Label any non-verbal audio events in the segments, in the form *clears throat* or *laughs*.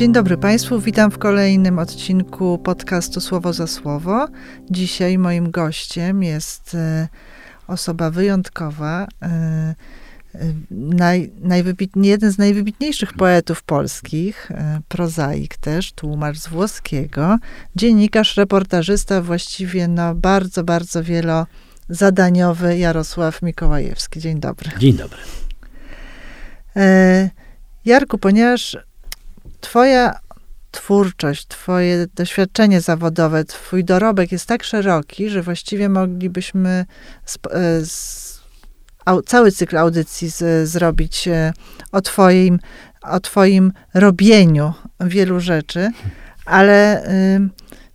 Dzień dobry Państwu, witam w kolejnym odcinku podcastu Słowo za Słowo. Dzisiaj moim gościem jest e, osoba wyjątkowa, e, e, naj, jeden z najwybitniejszych poetów polskich, prozaik też, tłumacz z włoskiego, dziennikarz, reportażysta, właściwie no bardzo, bardzo wielozadaniowy Jarosław Mikołajewski. Dzień dobry. Dzień dobry. Jarku, ponieważ Twoja twórczość, Twoje doświadczenie zawodowe, Twój dorobek jest tak szeroki, że właściwie moglibyśmy e, cały cykl audycji z, zrobić e, o Twoim, o twoim robieniu wielu rzeczy, ale y,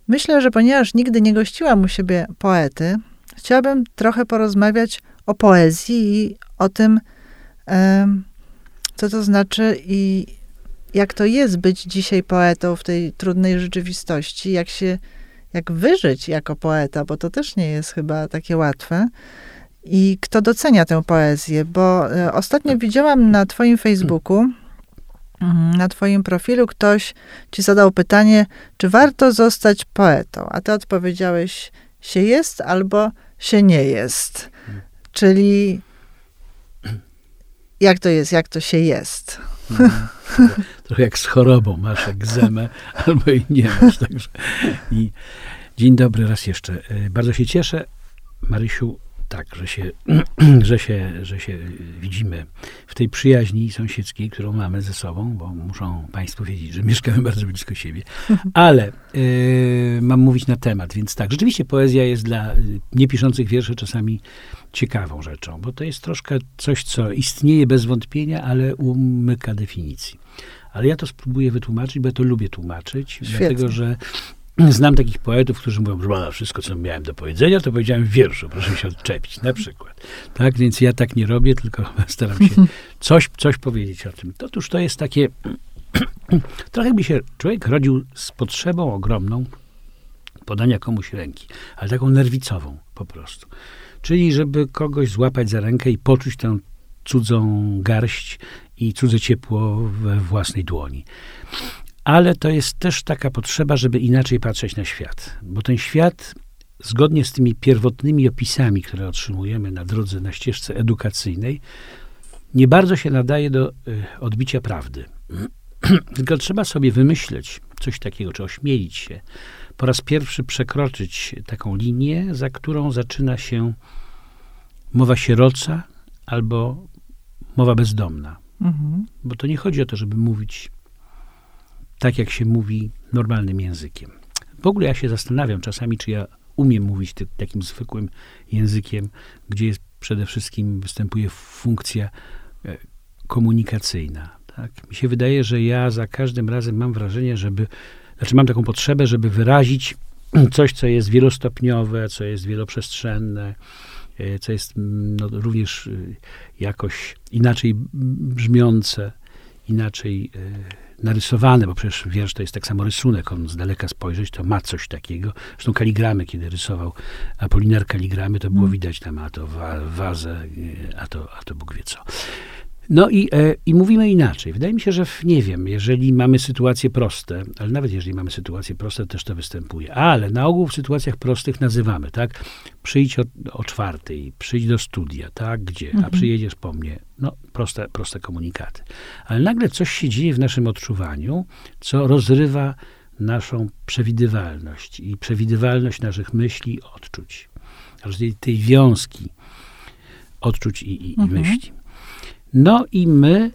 myślę, że ponieważ nigdy nie gościłam u siebie poety, chciałabym trochę porozmawiać o poezji i o tym, y, co to znaczy i jak to jest być dzisiaj poetą w tej trudnej rzeczywistości, jak się, jak wyżyć jako poeta, bo to też nie jest chyba takie łatwe. I kto docenia tę poezję, bo e, ostatnio widziałam na twoim Facebooku, mm, na twoim profilu ktoś ci zadał pytanie, czy warto zostać poetą? A ty odpowiedziałeś, się jest albo się nie jest. Czyli jak to jest, jak to się jest? Mhm trochę jak z chorobą, masz egzemę *laughs* albo i nie masz. Także. I dzień dobry raz jeszcze. E, bardzo się cieszę, Marysiu, tak, że się, *clears throat* że się, że się widzimy w tej przyjaźni sąsiedzkiej, którą mamy ze sobą, bo muszą Państwo wiedzieć, że mieszkamy bardzo blisko siebie. *laughs* Ale y, mam mówić na temat, więc tak, rzeczywiście poezja jest dla niepiszących wierszy czasami ciekawą rzeczą, bo to jest troszkę coś, co istnieje bez wątpienia, ale umyka definicji. Ale ja to spróbuję wytłumaczyć, bo ja to lubię tłumaczyć, Świetnie. dlatego że *clears throat* Znam takich poetów, którzy mówią, że wszystko, co miałem do powiedzenia, to powiedziałem w wierszu, proszę się odczepić, na przykład. Tak, więc ja tak nie robię, tylko *laughs* staram się *laughs* coś, coś powiedzieć o tym. Otóż to jest takie, *clears throat* trochę by się człowiek rodził z potrzebą ogromną podania komuś ręki, ale taką nerwicową po prostu. Czyli żeby kogoś złapać za rękę i poczuć tę cudzą garść i cudze ciepło we własnej dłoni. Ale to jest też taka potrzeba, żeby inaczej patrzeć na świat, bo ten świat zgodnie z tymi pierwotnymi opisami, które otrzymujemy na drodze, na ścieżce edukacyjnej, nie bardzo się nadaje do y, odbicia prawdy. *clears throat* Tylko trzeba sobie wymyśleć coś takiego, czy ośmielić się, po raz pierwszy przekroczyć taką linię, za którą zaczyna się mowa sieroca albo mowa bezdomna. Mhm. Bo to nie chodzi o to, żeby mówić tak, jak się mówi normalnym językiem. W ogóle ja się zastanawiam czasami, czy ja umiem mówić ty, takim zwykłym językiem, gdzie jest przede wszystkim występuje funkcja e, komunikacyjna. Tak? Mi się wydaje, że ja za każdym razem mam wrażenie, żeby, znaczy mam taką potrzebę, żeby wyrazić *clears throat* coś, co jest wielostopniowe, co jest wieloprzestrzenne, co jest mm, no, również y, jakoś inaczej brzmiące, inaczej e, narysowane, bo przecież wiersz to jest tak samo rysunek, on z daleka spojrzeć, to ma coś takiego. Zresztą kaligramy, kiedy rysował Apolinar kaligramy, to było mm. widać tam, a to wa wazę, e, a to, a to Bóg wie co. No i, e, i mówimy inaczej. Wydaje mi się, że nie wiem, jeżeli mamy sytuacje proste, ale nawet jeżeli mamy sytuacje proste, też to występuje. Ale na ogół w sytuacjach prostych nazywamy, tak? Przyjdź o, o czwartej, przyjdź do studia, tak? Gdzie? A mhm. przyjedziesz po mnie. No, proste, proste komunikaty. Ale nagle coś się dzieje w naszym odczuwaniu, co rozrywa naszą przewidywalność i przewidywalność naszych myśli, odczuć. Tej wiązki odczuć i, i, mhm. i myśli. No i my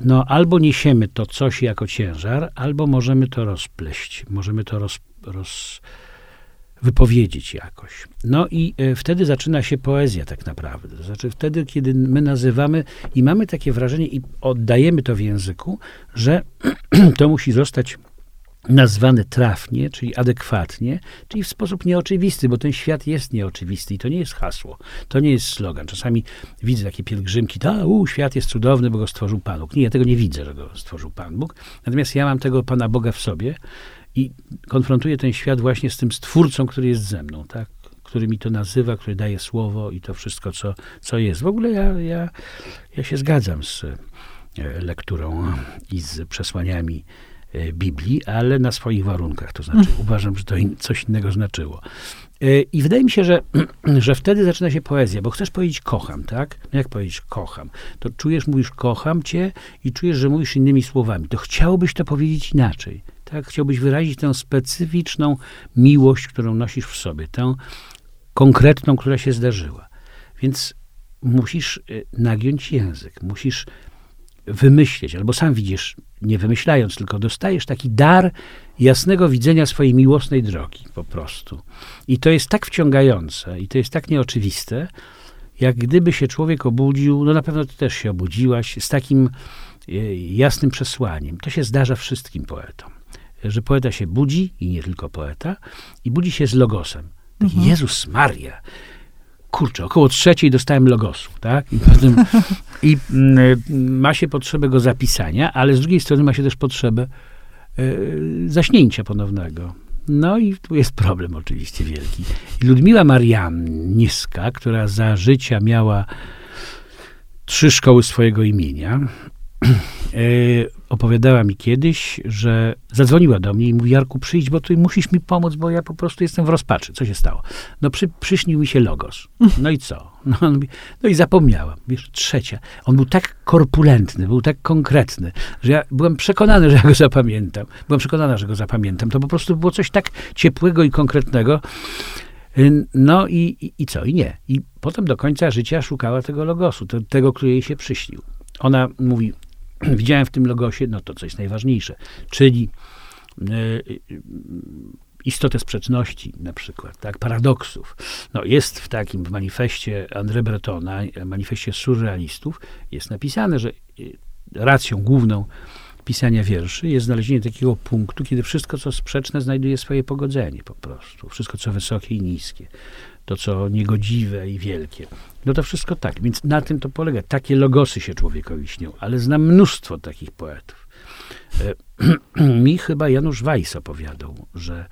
no, albo niesiemy to coś jako ciężar, albo możemy to rozpleść, możemy to roz, roz wypowiedzieć jakoś. No i y, wtedy zaczyna się poezja tak naprawdę. Znaczy wtedy, kiedy my nazywamy i mamy takie wrażenie i oddajemy to w języku, że *clears throat* to musi zostać nazwany trafnie, czyli adekwatnie, czyli w sposób nieoczywisty, bo ten świat jest nieoczywisty i to nie jest hasło, to nie jest slogan. Czasami widzę takie pielgrzymki, to u, świat jest cudowny, bo go stworzył Pan Bóg. Nie, ja tego nie widzę, że go stworzył Pan Bóg. Natomiast ja mam tego Pana Boga w sobie i konfrontuję ten świat właśnie z tym Stwórcą, który jest ze mną, tak? który mi to nazywa, który daje słowo i to wszystko, co, co jest. W ogóle ja, ja, ja się zgadzam z e, lekturą i z przesłaniami Biblii, ale na swoich warunkach. To znaczy, uważam, że to in, coś innego znaczyło. E, I wydaje mi się, że, *clears throat* że wtedy zaczyna się poezja, bo chcesz powiedzieć kocham, tak? No jak powiedzieć kocham? To czujesz, mówisz kocham cię i czujesz, że mówisz innymi słowami. To chciałbyś to powiedzieć inaczej. Tak? Chciałbyś wyrazić tę specyficzną miłość, którą nosisz w sobie, tę konkretną, która się zdarzyła. Więc musisz y, nagiąć język, musisz wymyśleć, albo sam widzisz, nie wymyślając, tylko dostajesz taki dar jasnego widzenia swojej miłosnej drogi po prostu. I to jest tak wciągające i to jest tak nieoczywiste, jak gdyby się człowiek obudził, no na pewno ty też się obudziłaś, z takim y, jasnym przesłaniem. To się zdarza wszystkim poetom, że poeta się budzi, i nie tylko poeta, i budzi się z logosem. Mhm. Jezus Maria, kurczę, około trzeciej dostałem logosu, tak? I, potem, *laughs* i mm, ma się potrzebę go zapisania, ale z drugiej strony ma się też potrzebę y, zaśnięcia ponownego. No i tu jest problem oczywiście wielki. Ludmiła Marianniska, która za życia miała trzy szkoły swojego imienia, *clears throat* E, opowiadała mi kiedyś, że zadzwoniła do mnie i mówi, Jarku, przyjdź, bo ty musisz mi pomóc, bo ja po prostu jestem w rozpaczy. Co się stało? No przy, przyśnił mi się Logos. No i co? *laughs* No, on mówi, no i zapomniałam. Wiesz, trzecia. On był tak korpulentny, był tak konkretny, że ja byłem przekonany, że ja go zapamiętam. Byłem przekonana, że go zapamiętam. To po prostu było coś tak ciepłego i konkretnego. No i, i, i co? I nie. I potem do końca życia szukała tego logosu, te, tego, który jej się przyśnił. Ona mówi, *clears throat* widziałem w tym logosie, no to coś najważniejsze, czyli e, istotę sprzeczności na przykład, tak, paradoksów. No jest w takim, w manifestie André Bretona, manifestie surrealistów, jest napisane, że e, racją główną pisania wierszy jest znalezienie takiego punktu, kiedy wszystko, co sprzeczne, znajduje swoje pogodzenie po prostu. Wszystko, co wysokie i niskie. To, co niegodziwe i wielkie. No to wszystko tak, więc na tym to polega. Takie logosy się człowiekowi śnią, ale znam mnóstwo takich poetów. E, *clears throat* mi chyba Janusz Weiss opowiadał, że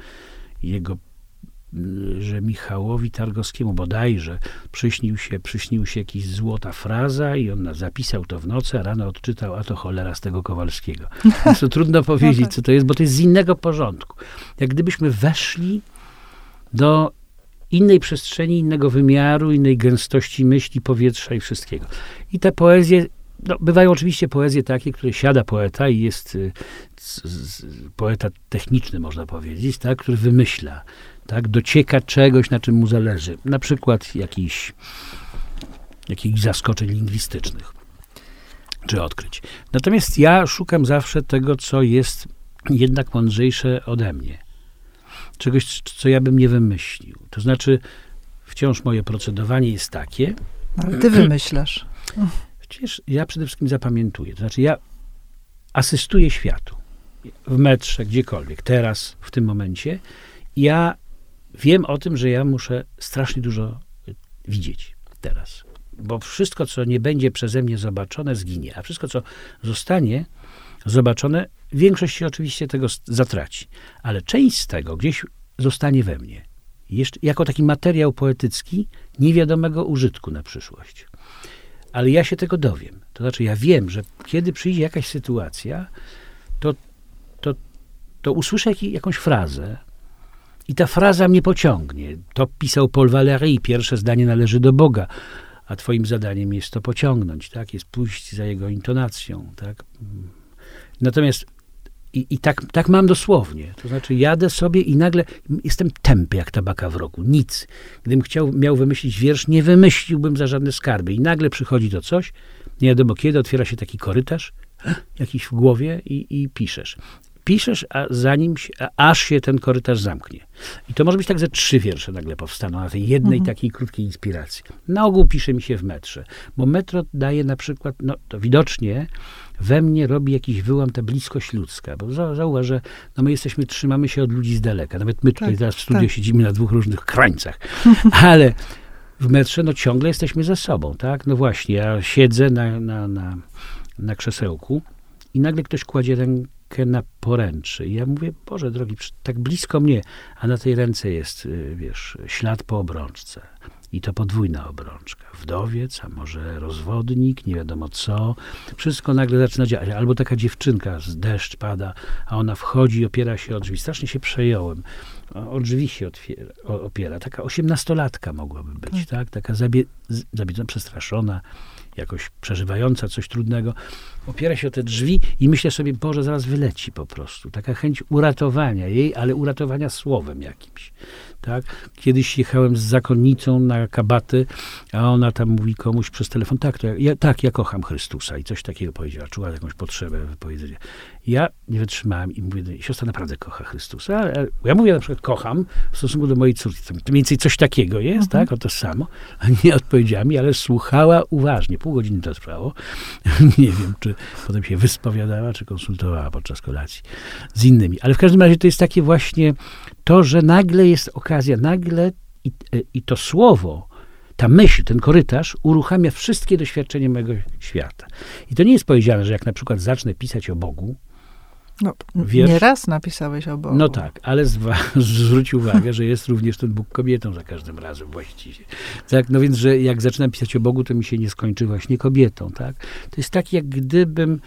jego że Michałowi Targowskiemu bodajże przyśnił się, przyśnił się jakiś złota fraza i on zapisał to w nocy, a rano odczytał, a to cholera z tego Kowalskiego. Więc to trudno *laughs* powiedzieć, co to jest, bo to jest z innego porządku. Jak gdybyśmy weszli do innej przestrzeni, innego wymiaru, innej gęstości myśli, powietrza i wszystkiego. I te poezje, no, bywają oczywiście poezje takie, które siada poeta i jest y, z, poeta techniczny, można powiedzieć, tak, który wymyśla, tak, docieka czegoś, na czym mu zależy. Na przykład jakiś, jakichś zaskoczeń lingwistycznych czy odkryć. Natomiast ja szukam zawsze tego, co jest jednak mądrzejsze ode mnie czegoś, co ja bym nie wymyślił. To znaczy, wciąż moje procedowanie jest takie. Ale ty wymyślasz. Przecież ja przede wszystkim zapamiętuję. To znaczy, ja asystuję światu. W metrze, gdziekolwiek, teraz, w tym momencie. Ja wiem o tym, że ja muszę strasznie dużo widzieć teraz. Bo wszystko, co nie będzie przeze mnie zobaczone, zginie. A wszystko, co zostanie zobaczone, większość się oczywiście tego zatraci. Ale część z tego gdzieś zostanie we mnie. Jeszcze, jako taki materiał poetycki niewiadomego użytku na przyszłość. Ale ja się tego dowiem. To znaczy, ja wiem, że kiedy przyjdzie jakaś sytuacja, to, to, to usłyszę jak, jakąś frazę i ta fraza mnie pociągnie. To pisał Paul Valéry, pierwsze zdanie należy do Boga, a twoim zadaniem jest to pociągnąć, tak? Jest pójść za jego intonacją, tak? Natomiast i, i tak, tak mam dosłownie. To znaczy, jadę sobie i nagle jestem tępy jak tabaka w roku. Nic. Gdybym chciał, miał wymyślić wiersz, nie wymyśliłbym za żadne skarby. I nagle przychodzi to coś, nie wiadomo kiedy, otwiera się taki korytarz, jakiś w głowie i, i piszesz piszesz, a zanim się, a aż się ten korytarz zamknie. I to może być tak, że trzy wiersze nagle powstaną na tej jednej mhm. takiej krótkiej inspiracji. Na ogół pisze mi się w metrze, bo metro daje na przykład, no to widocznie we mnie robi jakiś wyłam ta bliskość ludzka, bo zauważ, że no my jesteśmy, trzymamy się od ludzi z daleka. Nawet my tutaj tak, teraz w studiu tak. siedzimy na dwóch różnych krańcach, *laughs* ale w metrze no ciągle jesteśmy ze sobą, tak? No właśnie, ja siedzę na, na, na, na krzesełku i nagle ktoś kładzie rękę na poręczy. I ja mówię, Boże drogi, tak blisko mnie, a na tej ręce jest, y, wiesz, ślad po obrączce. I to podwójna obrączka. Wdowiec, a może rozwodnik, nie wiadomo co. Wszystko nagle zaczyna działać. Albo taka dziewczynka, z deszcz pada, a ona wchodzi, opiera się o drzwi. Strasznie się przejąłem. O, drzwi się otwiera, opiera. Taka osiemnastolatka mogłaby być, tak? Taka zabie, zabiedzona, przestraszona jakoś przeżywająca coś trudnego, opiera się o te drzwi i myślę sobie, Boże, zaraz wyleci po prostu. Taka chęć uratowania jej, ale uratowania słowem jakimś. Tak? Kiedyś jechałem z zakonnicą na kabaty, a ona tam mówi komuś przez telefon, tak, to ja, ja, tak, ja kocham Chrystusa i coś takiego powiedziała, czuła jakąś potrzebę wypowiedzenia. Ja nie wytrzymałem i mówię, siostra naprawdę kocha Chrystusa, ale ja mówię na przykład kocham w stosunku do mojej córki, to mniej więcej coś takiego jest, mhm. tak, o to samo, a *laughs* nie odpowiedziała mi, ale słuchała uważnie, pół godziny to trwało, *laughs* nie wiem, czy potem się wyspowiadała, czy konsultowała podczas kolacji z innymi, ale w każdym razie to jest takie właśnie to, że nagle jest okazja, nagle i, i to słowo, ta myśl, ten korytarz uruchamia wszystkie doświadczenia mojego świata. I to nie jest powiedziane, że jak na przykład zacznę pisać o Bogu, no, wiersz, nie raz napisałeś o Bogu. No tak, ale *laughs* zwróć uwagę, że jest również ten Bóg kobietą za każdym razem właściwie. Tak, no więc, że jak zaczynam pisać o Bogu, to mi się nie skończy właśnie kobietą, tak? To jest tak, jak gdybym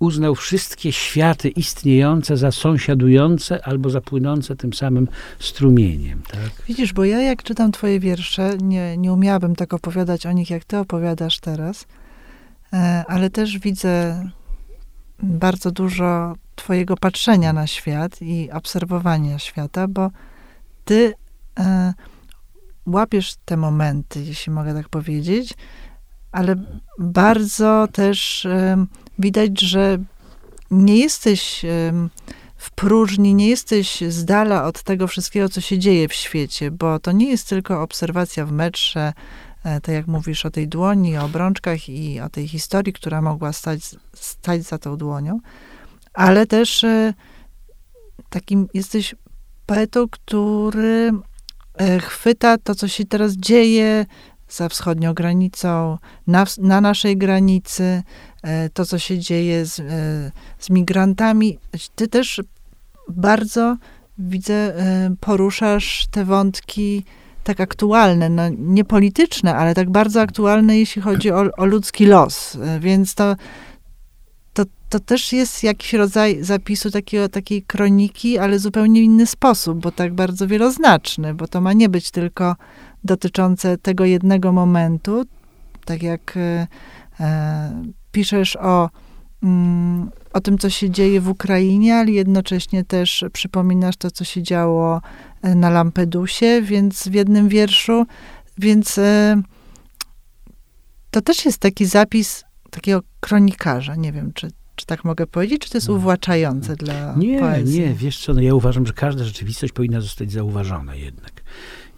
uznał wszystkie światy istniejące za sąsiadujące albo za płynące tym samym strumieniem. Tak? Widzisz, bo ja jak czytam twoje wiersze, nie, nie umiałabym tak opowiadać o nich, jak ty opowiadasz teraz, e, ale też widzę bardzo dużo twojego patrzenia na świat i obserwowania świata, bo ty e, łapiesz te momenty, jeśli mogę tak powiedzieć, ale bardzo też widać, że nie jesteś w próżni, nie jesteś z dala od tego wszystkiego, co się dzieje w świecie, bo to nie jest tylko obserwacja w metrze, e, tak jak mówisz o tej dłoni, o obrączkach i o tej historii, która mogła stać, stać za tą dłonią, ale też e, takim jesteś poetą, który e, chwyta to, co się teraz dzieje, za wschodnią granicą, na, na naszej granicy, e, to, co się dzieje z, e, z migrantami. Ty też bardzo, widzę, e, poruszasz te wątki tak aktualne, no, nie polityczne, ale tak bardzo aktualne, jeśli chodzi o, o ludzki los. Więc to, to, to też jest jakiś rodzaj zapisu takiego, takiej kroniki, ale zupełnie inny sposób, bo tak bardzo wieloznaczny, bo to ma nie być tylko dotyczące tego jednego momentu, tak jak e, e, piszesz o, o tym, co się dzieje w Ukrainie, ale jednocześnie też przypominasz to, co się działo e, na Lampedusie, więc w jednym wierszu, więc e, to też jest taki zapis takiego kronikarza. Nie wiem, czy, czy tak mogę powiedzieć, czy to jest no. uwłaczające dla nie, poezji? Nie, wiesz co, no ja uważam, że każda rzeczywistość powinna zostać zauważona jednak.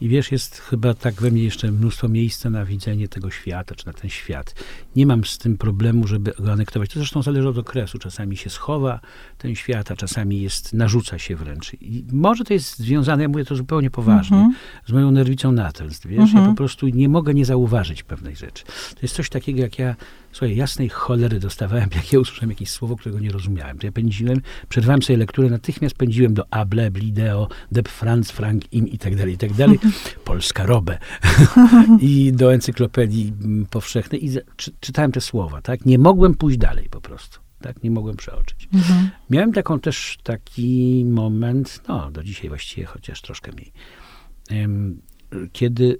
I wiesz, jest chyba tak we mnie jeszcze mnóstwo miejsca na widzenie tego świata, czy na ten świat. Nie mam z tym problemu, żeby go anektować. To zresztą zależy od okresu. Czasami się schowa ten świat, a czasami jest, narzuca się wręcz. I może to jest związane, ja mówię to zupełnie poważnie, mm -hmm. z moją nerwicą natręstw. Wiesz, mm -hmm. ja mhm. po prostu nie mogę nie zauważyć pewnej rzeczy. To jest coś takiego, jak ja Słuchaj, jasnej cholery dostawałem, *laughs* jak ja usłyszałem jakieś słowo, którego nie rozumiałem. To ja pędziłem, przerwałem sobie lekturę, natychmiast pędziłem do Able, Blideo, Deb Franz, Frank, Im i tak dalej, i tak dalej. *laughs* Polska Robę. *laughs* I do encyklopedii powszechnej i czy, czytałem te słowa, tak? Nie mogłem pójść dalej po prostu. Tak, nie mogłem przeoczyć. Mhm. Miałem taką też taki moment, no do dzisiaj właściwie, chociaż troszkę mniej, kiedy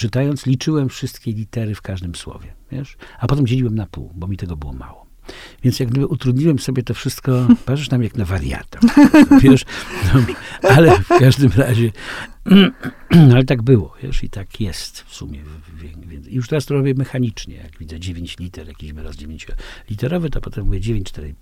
czytając liczyłem wszystkie litery w każdym słowie wiesz? A potem dzieliłem na pół, bo mi tego było mało. Więc jak gdyby utrudniłem sobie to wszystko, *laughs* patrzysz nam jak na wariata. Wiesz? No, ale w każdym razie, *clears throat* ale tak było, wiesz, i tak jest w sumie. I już teraz to robię mechanicznie, jak widzę 9 liter, jakiś wyraz 9 literowy, to potem mówię 9, 4,5.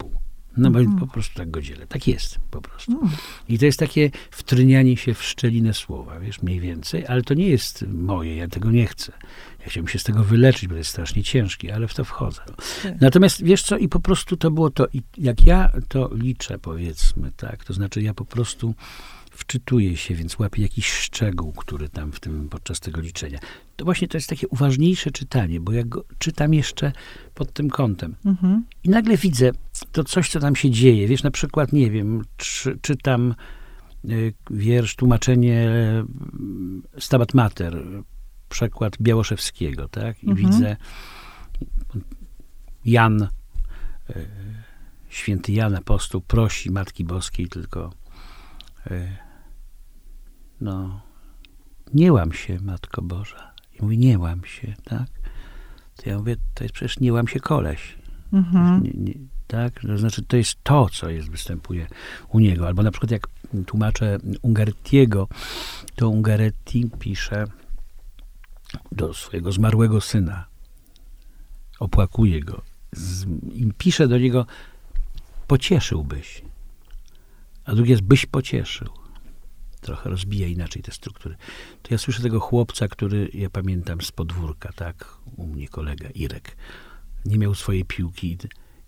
No bo mm. po prostu tak go dzielę. Tak jest po prostu. Mm. I to jest takie wtrynianie się w szczelinę słowa, wiesz, mniej więcej, ale to nie jest moje, ja tego nie chcę. Ja chciałbym się z tego wyleczyć, bo to jest strasznie ciężki, ale w to wchodzę. Tak. Natomiast wiesz co, i po prostu to było to, i jak ja to liczę, powiedzmy, tak, to znaczy ja po prostu wczytuję się, więc łapię jakiś szczegół, który tam w tym, podczas tego liczenia. To właśnie to jest takie uważniejsze czytanie, bo ja go czytam jeszcze pod tym kątem. Mhm. I nagle widzę to coś, co tam się dzieje. Wiesz, na przykład, nie wiem, czy, czytam y, wiersz, tłumaczenie y, Stabat Mater przekład Białoszewskiego, tak? I Mhm. widzę Jan, e, święty Jan apostoł prosi Matki Boskiej tylko e, no nie łam się, Matko Boża. I mówi, nie łam się, tak? To ja mówię, to jest przecież nie łam się koleś. Mhm. Nie, nie, tak? To znaczy, to jest to, co jest, występuje u niego. Albo na przykład, jak tłumaczę Ungarettiego, to Ungaretti pisze do swojego zmarłego syna, opłakuje go z, i pisze do niego, pocieszyłbyś. A drugie jest, byś pocieszył. Trochę rozbija inaczej te struktury. To ja słyszę tego chłopca, który, ja pamiętam z podwórka, tak, u mnie kolega Irek, nie miał swojej piłki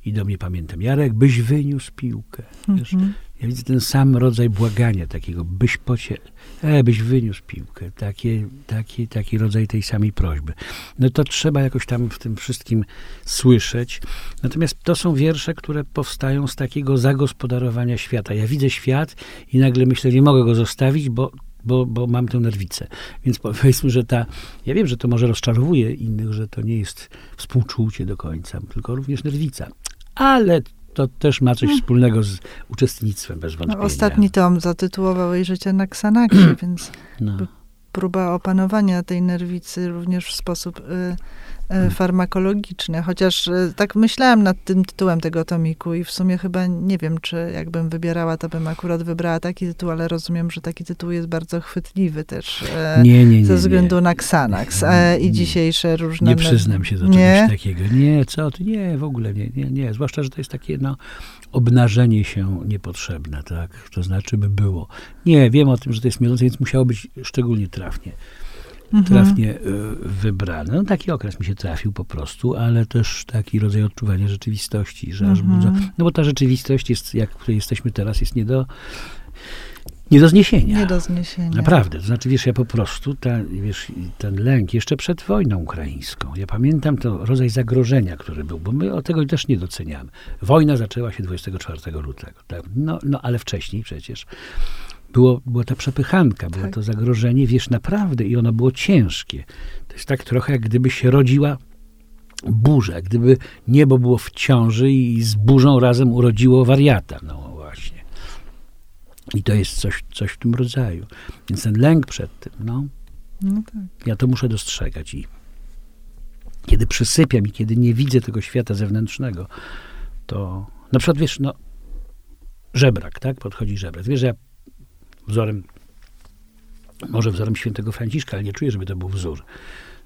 i, do mnie pamiętam, Jarek, byś wyniósł piłkę. Mhm. Ja widzę ten sam rodzaj błagania takiego, byś pocie, e, byś wyniósł piłkę. Takie, taki, taki rodzaj tej samej prośby. No to trzeba jakoś tam w tym wszystkim słyszeć. Natomiast to są wiersze, które powstają z takiego zagospodarowania świata. Ja widzę świat i nagle myślę, nie mogę go zostawić, bo bo, bo mam tę nerwicę. Więc *laughs* powiedzmy, że ta, ja wiem, że to może rozczarowuje innych, że to nie jest współczucie do końca, tylko również nerwica. Ale to też ma coś wspólnego z uczestnictwem, bez No, wątpienia. ostatni tom zatytułował życie na Ksanaksie, więc No. próba opanowania tej nerwicy również w sposób y, y, farmakologiczny. Chociaż y, tak myślałam nad tym tytułem tego tomiku i w sumie chyba nie wiem, czy jakbym wybierała, to bym akurat wybrała taki tytuł, ale rozumiem, że taki tytuł jest bardzo chwytliwy też e, Nie, nie, nie. ze nie. względu na Xanax e, i Nie. dzisiejsze różne... Nie przyznam się do Nie? czegoś takiego. Nie, co ty? Nie, w ogóle nie, nie, nie. Zwłaszcza, że to jest takie, no, obnażenie się niepotrzebne, tak? To znaczy by było. Nie, wiem o tym, że to jest miodące, więc musiało być szczególnie trafnie. Trafnie y, wybrane. No, taki okres mi się trafił po prostu, ale też taki rodzaj odczuwania rzeczywistości, że aż Mhm. budzą. No bo ta rzeczywistość jest, jak w której jesteśmy teraz, jest nie do, nie do zniesienia. Nie do zniesienia. Naprawdę, to znaczy, wiesz, ja po prostu, ta, wiesz, ten lęk jeszcze przed wojną ukraińską, ja pamiętam to rodzaj zagrożenia, który był, bo my o tego też nie doceniamy. Wojna zaczęła się 24 lutego, tak? no, no ale wcześniej przecież było, była ta przepychanka, było Tak. to zagrożenie, wiesz, naprawdę i ono było ciężkie. To jest tak trochę, jak gdyby się rodziła burza, gdyby niebo było w ciąży i z burzą razem urodziło wariata, no właśnie. I to jest coś, coś w tym rodzaju. Więc ten lęk przed tym, no, No tak. ja to muszę dostrzegać i kiedy przysypiam i kiedy nie widzę tego świata zewnętrznego, to na przykład, wiesz, no, żebrak, tak? Podchodzi żebrak. Wiesz, że ja wzorem, może wzorem świętego Franciszka, ale nie czuję, żeby to był wzór.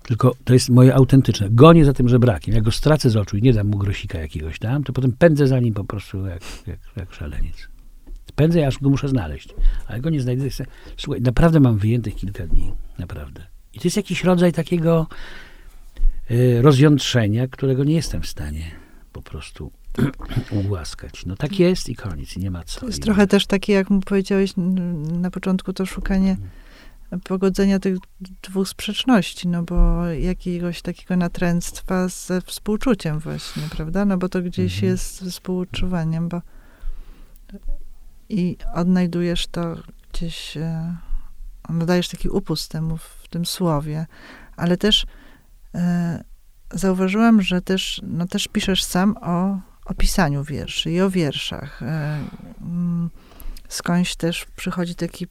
Tylko to jest moje autentyczne. Gonię za tym żebrakiem. Jak go stracę z oczu i nie dam mu grosika jakiegoś tam, to potem pędzę za nim po prostu jak, jak, jak szaleniec. Pędzę, aż go muszę znaleźć. Ale go nie znajdę. Słuchaj, naprawdę mam wyjętych kilka dni. Naprawdę. I to jest jakiś rodzaj takiego y, rozjątrzenia, którego nie jestem w stanie po prostu ugłaskać. No tak jest i koniec. I nie ma co. To jest trochę też takie, jak mu powiedziałeś na początku, to szukanie pogodzenia tych dwóch sprzeczności, no bo jakiegoś takiego natręctwa ze współczuciem właśnie, prawda? No bo to gdzieś Mhm. jest współczuwaniem, bo i odnajdujesz to gdzieś, e, nadajesz taki upust temu w tym słowie, ale też e, zauważyłam, że też, no też piszesz sam o, o pisaniu wierszy i o wierszach. E, mm, skądś też przychodzi taki,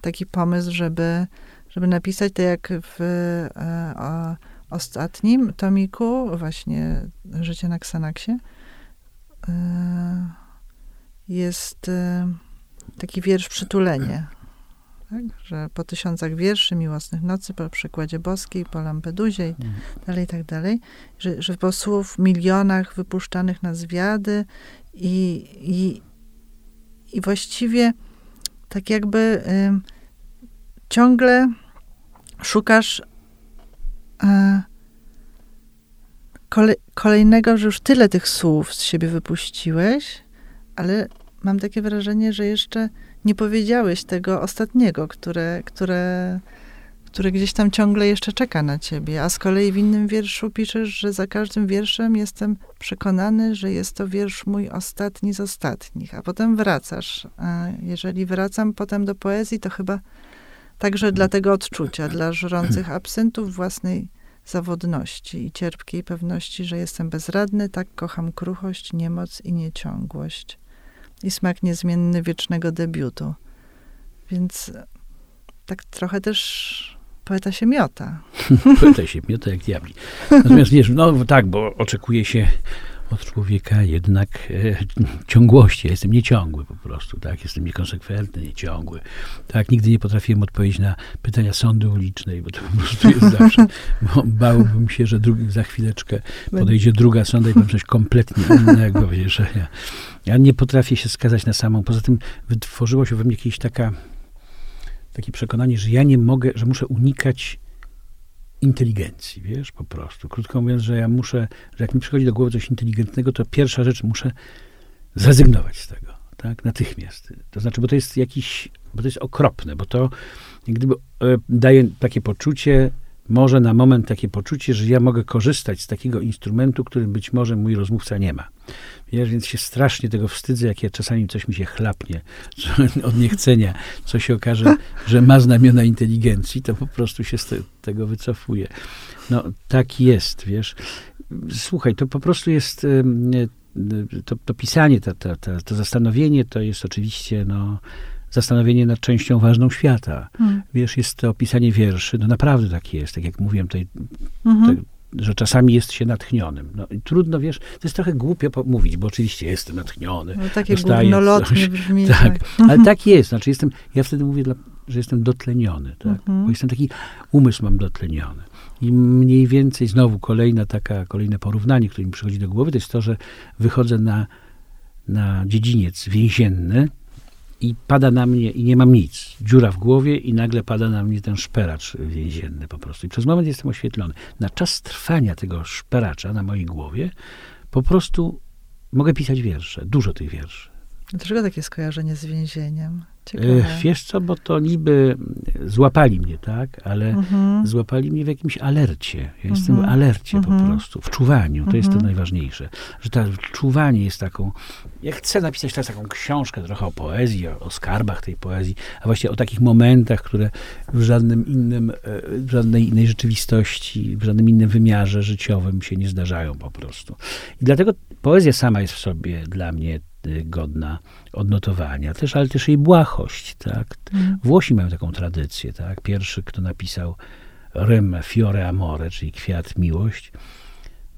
taki pomysł, żeby, żeby napisać tak jak w e, ostatnim tomiku, właśnie Życie na Ksanaksie, e, jest taki wiersz Przytulenie. Tak? Że po tysiącach wierszy, miłosnych nocy, po przykładzie boskiej, po Lampeduzie i Mhm. dalej, i tak dalej. Że, że po słów milionach wypuszczanych na zwiady i, i, i właściwie tak jakby ym, ciągle szukasz e, kole, kolejnego, że już tyle tych słów z siebie wypuściłeś, ale mam takie wrażenie, że jeszcze nie powiedziałeś tego ostatniego, które, które, które gdzieś tam ciągle jeszcze czeka na ciebie. A z kolei w innym wierszu piszesz, że za każdym wierszem jestem przekonany, że jest to wiersz mój ostatni z ostatnich. A potem wracasz. A jeżeli wracam potem do poezji, to chyba Także dla tego odczucia, dla żrących *clears throat* absyntów własnej zawodności i cierpkiej pewności, że jestem bezradny, tak kocham kruchość, niemoc i nieciągłość. I smak niezmienny wiecznego debiutu. Więc tak trochę też poeta się miota. *laughs* poeta się miota jak diabli. Natomiast wiesz, no tak, bo oczekuje się od człowieka jednak e, ciągłości. Ja jestem nieciągły po prostu, tak? Jestem niekonsekwentny, nieciągły. Tak, nigdy nie potrafiłem odpowiedzieć na pytania sądy ulicznej, bo to po prostu jest *laughs* zawsze, bo bałbym się, że drugi, za chwileczkę podejdzie druga sonda i powiem coś kompletnie innego, wiesz, że ja, ja nie potrafię się skazać na samą. Poza tym wytworzyło się we mnie jakieś taka, takie przekonanie, że ja nie mogę, że muszę unikać inteligencji, wiesz, po prostu. Krótko mówiąc, że ja muszę, że jak mi przychodzi do głowy coś inteligentnego, to pierwsza rzecz muszę zrezygnować z tego, tak, natychmiast. To znaczy, bo to jest jakiś, bo to jest okropne, bo to jak gdyby e, daje takie poczucie, może na moment takie poczucie, że ja mogę korzystać z takiego instrumentu, który być może mój rozmówca nie ma. Wiesz, więc się strasznie tego wstydzę, jak ja czasami coś mi się chlapnie *laughs* od niechcenia, co się okaże, że ma znamiona inteligencji, to po prostu się z te, tego wycofuje. No, tak jest, wiesz. Słuchaj, to po prostu jest to, to pisanie, to, to, to, to zastanowienie, to jest oczywiście, no, zastanowienie nad częścią ważną świata. Hmm. Wiesz, jest to opisanie wierszy, no naprawdę tak jest, tak jak mówiłem tutaj, mhm. te, że czasami jest się natchnionym. No, trudno, wiesz, to jest trochę głupio mówić, bo oczywiście jestem natchniony. No, takie górnolotnie brzmi. *laughs* Tak, tak. ale mhm. tak jest. Znaczy jestem, ja wtedy mówię, dla, że jestem dotleniony, tak? Mhm. Bo jestem taki, umysł mam dotleniony. I mniej więcej, znowu kolejna taka, kolejne porównanie, które mi przychodzi do głowy, to jest to, że wychodzę na, na dziedziniec więzienny, i pada na mnie i nie mam nic. Dziura w głowie i nagle pada na mnie ten szperacz więzienny po prostu. I przez moment jestem oświetlony. Na czas trwania tego szperacza na mojej głowie po prostu mogę pisać wiersze. Dużo tych wierszy. Dlaczego takie skojarzenie z więzieniem? Ciekawe. Wiesz co, bo to niby złapali mnie, tak, ale mhm. złapali mnie w jakimś alercie. Ja jestem w mhm. alercie po mhm. prostu, w czuwaniu. To jest to najważniejsze. Że to czuwanie jest taką... Ja chcę napisać teraz taką książkę trochę o poezji, o, o skarbach tej poezji, a właściwie o takich momentach, które w żadnym innym, e, w żadnej innej rzeczywistości, w żadnym innym wymiarze życiowym się nie zdarzają po prostu. I dlatego poezja sama jest w sobie dla mnie godna odnotowania. Też, ale też jej błahość, tak. Mm. Włosi mają taką tradycję, tak. Pierwszy, kto napisał rym Fiore Amore, czyli kwiat miłość,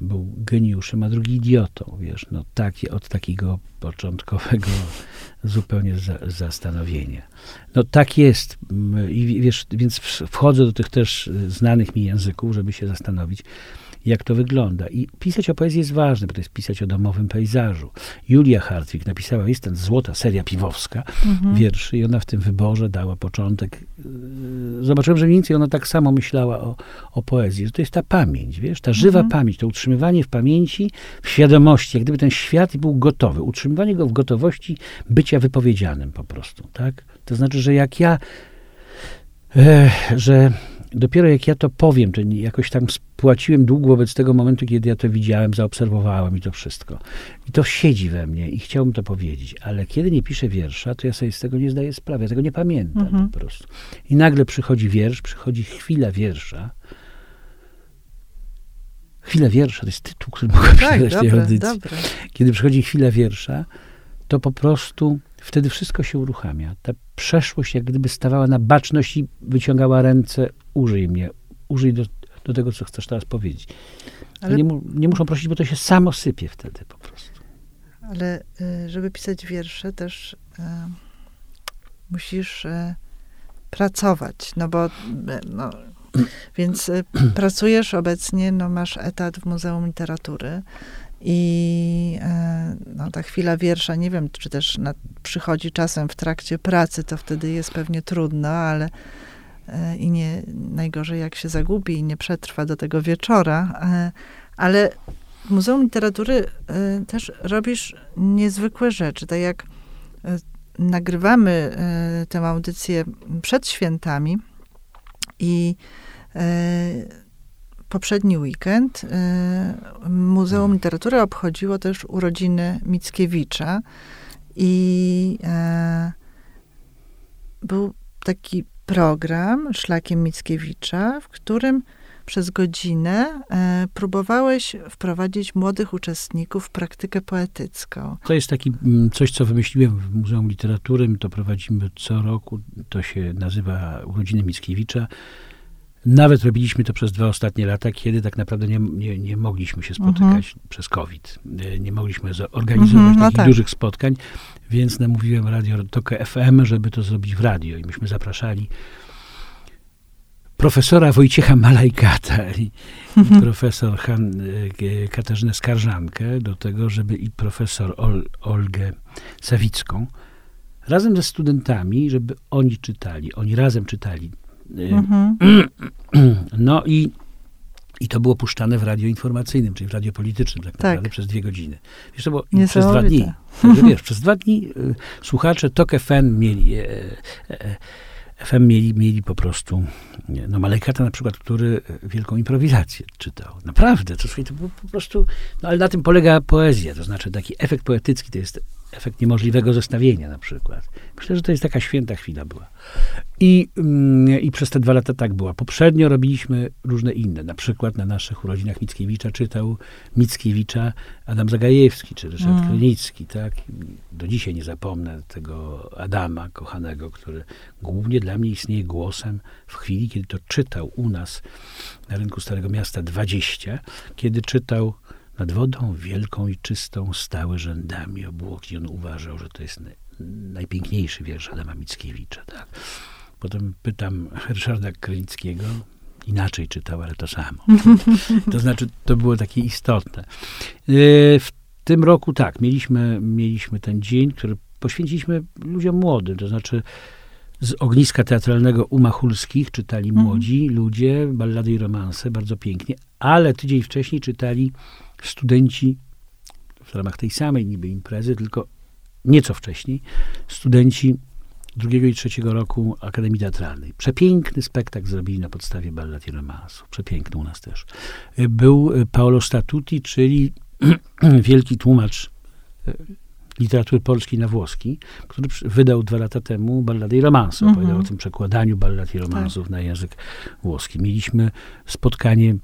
był geniuszem, a drugi idiotą, wiesz, no taki, od takiego początkowego *laughs* zupełnie za, zastanowienia. No tak jest i wiesz, więc wchodzę do tych też znanych mi języków, żeby się zastanowić, jak to wygląda. I pisać o poezji jest ważne, bo to jest pisać o domowym pejzażu. Julia Hartwig napisała, jest ten złota seria piwowska mhm. wierszy i ona w tym wyborze dała początek. Yy, zobaczyłem, że mniej więcej ona tak samo myślała o, o poezji, że to jest ta pamięć, wiesz, ta żywa mhm. pamięć, to utrzymywanie w pamięci, w świadomości, jak gdyby ten świat był gotowy. Utrzymywanie go w gotowości bycia wypowiedzianym po prostu, tak? To znaczy, że jak ja e, że dopiero jak ja to powiem, to jakoś tam spłaciłem dług wobec tego momentu, kiedy ja to widziałem, zaobserwowałem i to wszystko. I to siedzi we mnie i chciałbym to powiedzieć, ale kiedy nie piszę wiersza, to ja sobie z tego nie zdaję sprawy, ja tego nie pamiętam mhm. po prostu. I nagle przychodzi wiersz, przychodzi chwila wiersza, Chwila wiersza, to jest tytuł, który mogę tak, przeczytać tej audycji. Dobre. Kiedy przychodzi chwila wiersza, to po prostu wtedy wszystko się uruchamia. Ta przeszłość jak gdyby stawała na baczność i wyciągała ręce, użyj mnie, użyj do, do tego, co chcesz teraz powiedzieć. Ale nie, mu, nie muszą prosić, bo to się samo sypie wtedy po prostu. Ale y, żeby pisać wiersze też y, musisz y, pracować, no bo no, więc *clears throat* pracujesz obecnie, no masz etat w Muzeum Literatury, i e, no, ta chwila wiersza, nie wiem, czy też na, przychodzi czasem w trakcie pracy, to wtedy jest pewnie trudno, ale e, i nie najgorzej jak się zagubi i nie przetrwa do tego wieczora, e, ale w Muzeum Literatury też robisz niezwykłe rzeczy, tak jak nagrywamy tę audycję przed świętami i poprzedni weekend y, Muzeum. Literatury obchodziło też urodziny Mickiewicza i e, był taki program Szlakiem Mickiewicza, w którym przez godzinę e, próbowałeś wprowadzić młodych uczestników w praktykę poetycką. To jest taki mm, coś, co wymyśliłem w Muzeum Literatury. My to prowadzimy co roku. To się nazywa Urodziny Mickiewicza. Nawet robiliśmy to przez dwa ostatnie lata, kiedy tak naprawdę nie, nie, nie mogliśmy się spotykać mhm. przez COVID. Nie mogliśmy zorganizować mhm, no takich tak. dużych spotkań, więc namówiłem Radio Tok FM, żeby to zrobić w radio. I myśmy zapraszali profesora Wojciecha Malajkata i, i profesor Han, e, Katarzynę Skarżankę do tego, żeby i profesor Ol, Olgę Sawicką razem ze studentami, żeby oni czytali, oni razem czytali. E, mhm. *clears throat* No i, i to było puszczane w radio informacyjnym, czyli w radio politycznym tak, tak. naprawdę przez dwie godziny. Wiesz, było przez dwa dni. Także wiesz, przez dwa dni y, słuchacze TOK FM mieli y, y, FM mieli, mieli po prostu, no Malekata na przykład, który wielką improwizację czytał. Naprawdę, to, słuchaj, to było po prostu, no ale na tym polega poezja, to znaczy taki efekt poetycki to jest efekt niemożliwego zestawienia na przykład. Myślę, że to jest taka święta chwila była. I, mm, I przez te dwa lata tak była. Poprzednio robiliśmy różne inne. Na przykład na naszych urodzinach Mickiewicza czytał Mickiewicza Adam Zagajewski, czy Ryszard mm. Krynicki, tak? Do dzisiaj nie zapomnę tego Adama kochanego, który głównie dla mnie istnieje głosem w chwili, kiedy to czytał u nas na rynku Starego Miasta 20, kiedy czytał nad wodą wielką i czystą stały rzędami obłoki. On uważał, że to jest najpiękniejszy wiersz Adama Mickiewicza. Tak? Potem pytam Ryszarda Krynickiego, inaczej czytał, ale to samo. *laughs* To znaczy, to było takie istotne. E, w tym roku tak, mieliśmy, mieliśmy ten dzień, który poświęciliśmy ludziom młodym, to znaczy z ogniska teatralnego u Machulskich czytali mhm. młodzi ludzie, ballady i romanse, bardzo pięknie, ale tydzień wcześniej czytali studenci w ramach tej samej niby imprezy, tylko nieco wcześniej, studenci drugiego i trzeciego roku Akademii Teatralnej. Przepiękny spektakl zrobili na podstawie ballad i romansów. Przepiękny u nas też. Był Paolo Statuti, czyli *clears throat* wielki tłumacz e, literatury polskiej na włoski, który wydał dwa lata temu ballady i romanse. Opowiadał mm -hmm. o tym przekładaniu ballad i romansów tak. na język włoski. Mieliśmy spotkanie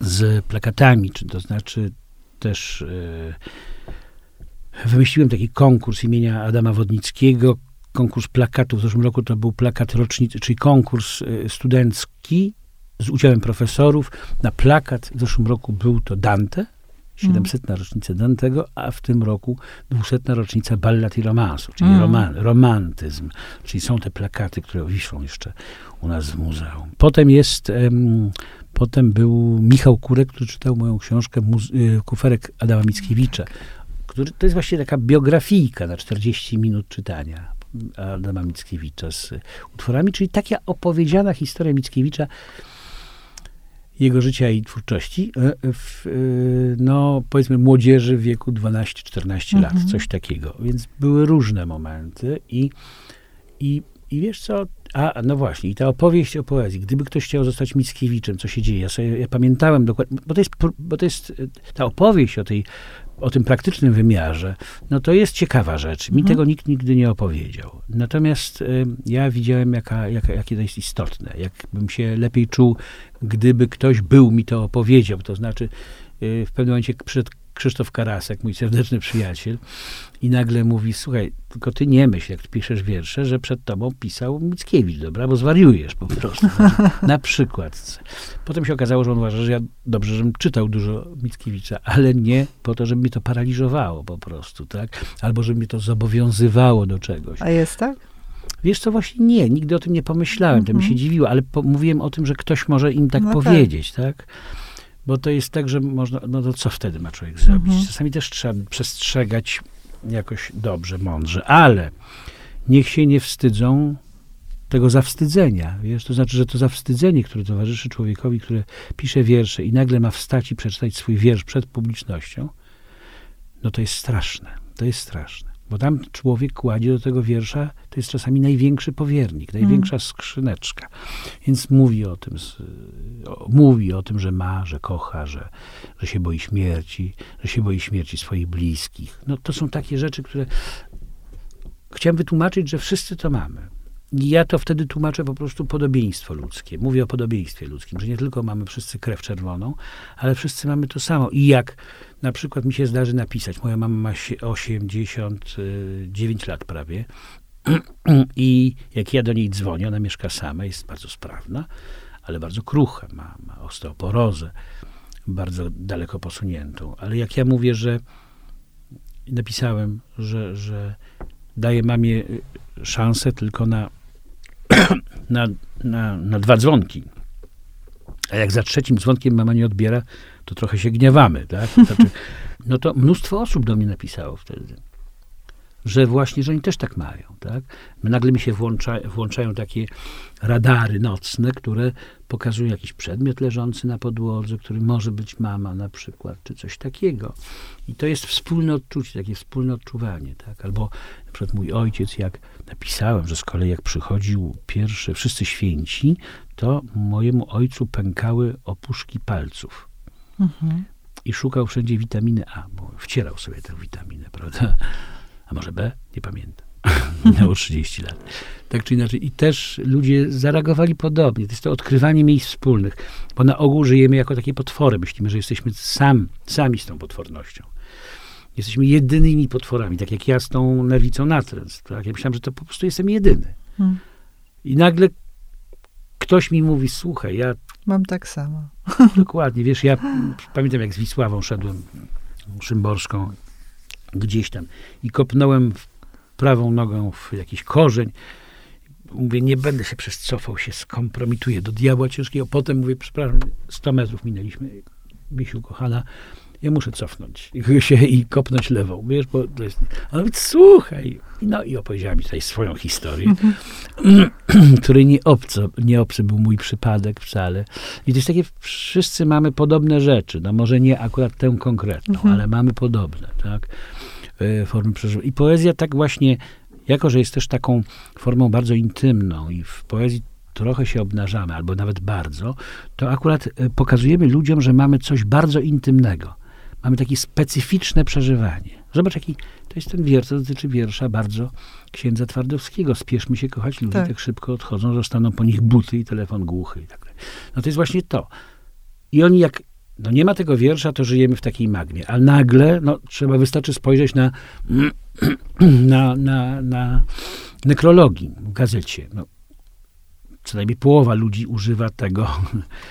z plakatami, czy to znaczy też e, wymyśliłem taki konkurs imienia Adama Wodnickiego, konkurs plakatów. W zeszłym roku to był plakat rocznicy, czyli konkurs e, studencki z udziałem profesorów. Na plakat w zeszłym roku był to Dante, 700. Mm. rocznica Dantego, a w tym roku 200. rocznica ballad i romansu, czyli mm. roman, romantyzm. Czyli są te plakaty, które wiszą jeszcze u nas w muzeum. Potem jest um, Potem był Michał Kurek, który czytał moją książkę y, Kuferek Adama Mickiewicza. Który, to jest właśnie taka biografijka na 40 minut czytania Adama Mickiewicza z utworami, czyli taka opowiedziana historia Mickiewicza, jego życia i twórczości, e, w, e, no powiedzmy młodzieży w wieku 12-14 mhm. lat, coś takiego. Więc były różne momenty i, i, i wiesz co, a, no właśnie, i ta opowieść o poezji. Gdyby ktoś chciał zostać Mickiewiczem, co się dzieje? Ja, sobie, ja pamiętałem dokładnie, bo to, jest, bo to jest ta opowieść o tej o tym praktycznym wymiarze, no to jest ciekawa rzecz. Mi mhm. tego nikt nigdy nie opowiedział. Natomiast y, ja widziałem, jaka, jaka, jakie to jest istotne. Jakbym się lepiej czuł, gdyby ktoś był mi to opowiedział. To znaczy, y, w pewnym momencie przyszedł Krzysztof Karasek, mój serdeczny przyjaciel, i nagle mówi, słuchaj, tylko ty nie myśl, jak piszesz wiersze, że przed tobą pisał Mickiewicz, dobra, bo zwariujesz po prostu. na przykład. Potem się okazało, że on uważa, że ja dobrze, żebym czytał dużo Mickiewicza, ale nie po to, żeby mnie to paraliżowało po prostu, tak? Albo żeby mnie to zobowiązywało do czegoś. A jest tak? Wiesz co, właśnie nie, nigdy o tym nie pomyślałem, to mi się mhm. dziwiło, ale mówiłem o tym, że ktoś może im tak no tak. powiedzieć, tak? tak? Bo to jest tak, że można, no to co wtedy ma człowiek zrobić? Mhm. Czasami też trzeba przestrzegać jakoś dobrze, mądrze, ale niech się nie wstydzą tego zawstydzenia. Wiesz, to znaczy, że to zawstydzenie, które towarzyszy człowiekowi, który pisze wiersze i nagle ma wstać i przeczytać swój wiersz przed publicznością, no to jest straszne. To jest straszne. Bo tam człowiek kładzie do tego wiersza, to jest czasami największy powiernik, największa mm. skrzyneczka. Więc mówi o tym, mówi o tym, że ma, że kocha, że, że się boi śmierci, że się boi śmierci swoich bliskich. No to są takie rzeczy, które chciałem wytłumaczyć, że wszyscy to mamy. Ja to wtedy tłumaczę po prostu podobieństwo ludzkie. Mówię o podobieństwie ludzkim, że nie tylko mamy wszyscy krew czerwoną, ale wszyscy mamy to samo. I jak na przykład mi się zdarzy napisać, moja mama ma 89 lat prawie, *clears throat* i jak ja do niej dzwonię, ona mieszka sama, jest bardzo sprawna, ale bardzo krucha, ma, ma osteoporozę, bardzo daleko posuniętą. Ale jak ja mówię, że napisałem, że, że daję mamie y, szansę tylko na, *clears throat* na, na, na dwa dzwonki, a jak za trzecim dzwonkiem mama nie odbiera, to trochę się gniewamy, tak? Znaczy, no to mnóstwo osób do mnie napisało wtedy że właśnie, że oni też tak mają, tak? Nagle mi się włącza, włączają takie radary nocne, które pokazują jakiś przedmiot leżący na podłodze, który może być mama na przykład, czy coś takiego. I to jest wspólne odczucie, takie wspólne odczuwanie, tak? Albo na przykład mój ojciec, jak napisałem, że z kolei jak przychodził pierwszy, wszyscy święci, to mojemu ojcu pękały opuszki palców. Mhm. I szukał wszędzie witaminy A, bo wcierał sobie tę witaminę, prawda? A może B? Nie pamiętam. *laughs* Minęło 30 lat. Tak czy inaczej. I też ludzie zareagowali podobnie. To jest to odkrywanie miejsc wspólnych, bo na ogół żyjemy jako takie potwory. Myślimy, że jesteśmy sam, sami z tą potwornością. Jesteśmy jedynymi potworami, tak jak ja z tą nerwicą natręt. Tak? Ja myślałem, że to po prostu jestem jedyny. Hmm. I nagle ktoś mi mówi, słuchaj, ja... Mam tak samo. Dokładnie. Wiesz, ja pamiętam, jak z Wisławą szedłem Szymborską gdzieś tam i kopnąłem prawą nogą w jakiś korzeń. Mówię, nie będę się przez cofał, się skompromituję do diabła ciężkiego. Potem mówię, przepraszam, 100 metrów minęliśmy. Bisiu, kochana, ja muszę cofnąć się i kopnąć lewą, wiesz, bo to jest... Ale mówię, słuchaj. No i opowiedziała mi tutaj swoją historię, *clears throat* której nie, obco, nie obcy był mój przypadek wcale. I to jest takie, wszyscy mamy podobne rzeczy, no może nie akurat tę konkretną, mhm. ale mamy podobne, tak, e, formy przeżywania. I poezja tak właśnie, jako że jest też taką formą bardzo intymną i w poezji trochę się obnażamy, albo nawet bardzo, to akurat e, pokazujemy ludziom, że mamy coś bardzo intymnego mamy takie specyficzne przeżywanie. Zobacz, jaki to jest ten wiersz, to dotyczy wiersza bardzo księdza Twardowskiego. Spieszmy się kochać, ludzie tak. tak szybko odchodzą, zostaną po nich buty i telefon głuchy i tak dalej. No to jest właśnie to. I oni jak no nie ma tego wiersza, to żyjemy w takiej magmie. A nagle, no trzeba, wystarczy spojrzeć na, *clears throat* na, na, na nekrologii w gazecie. No, co najmniej połowa ludzi używa tego,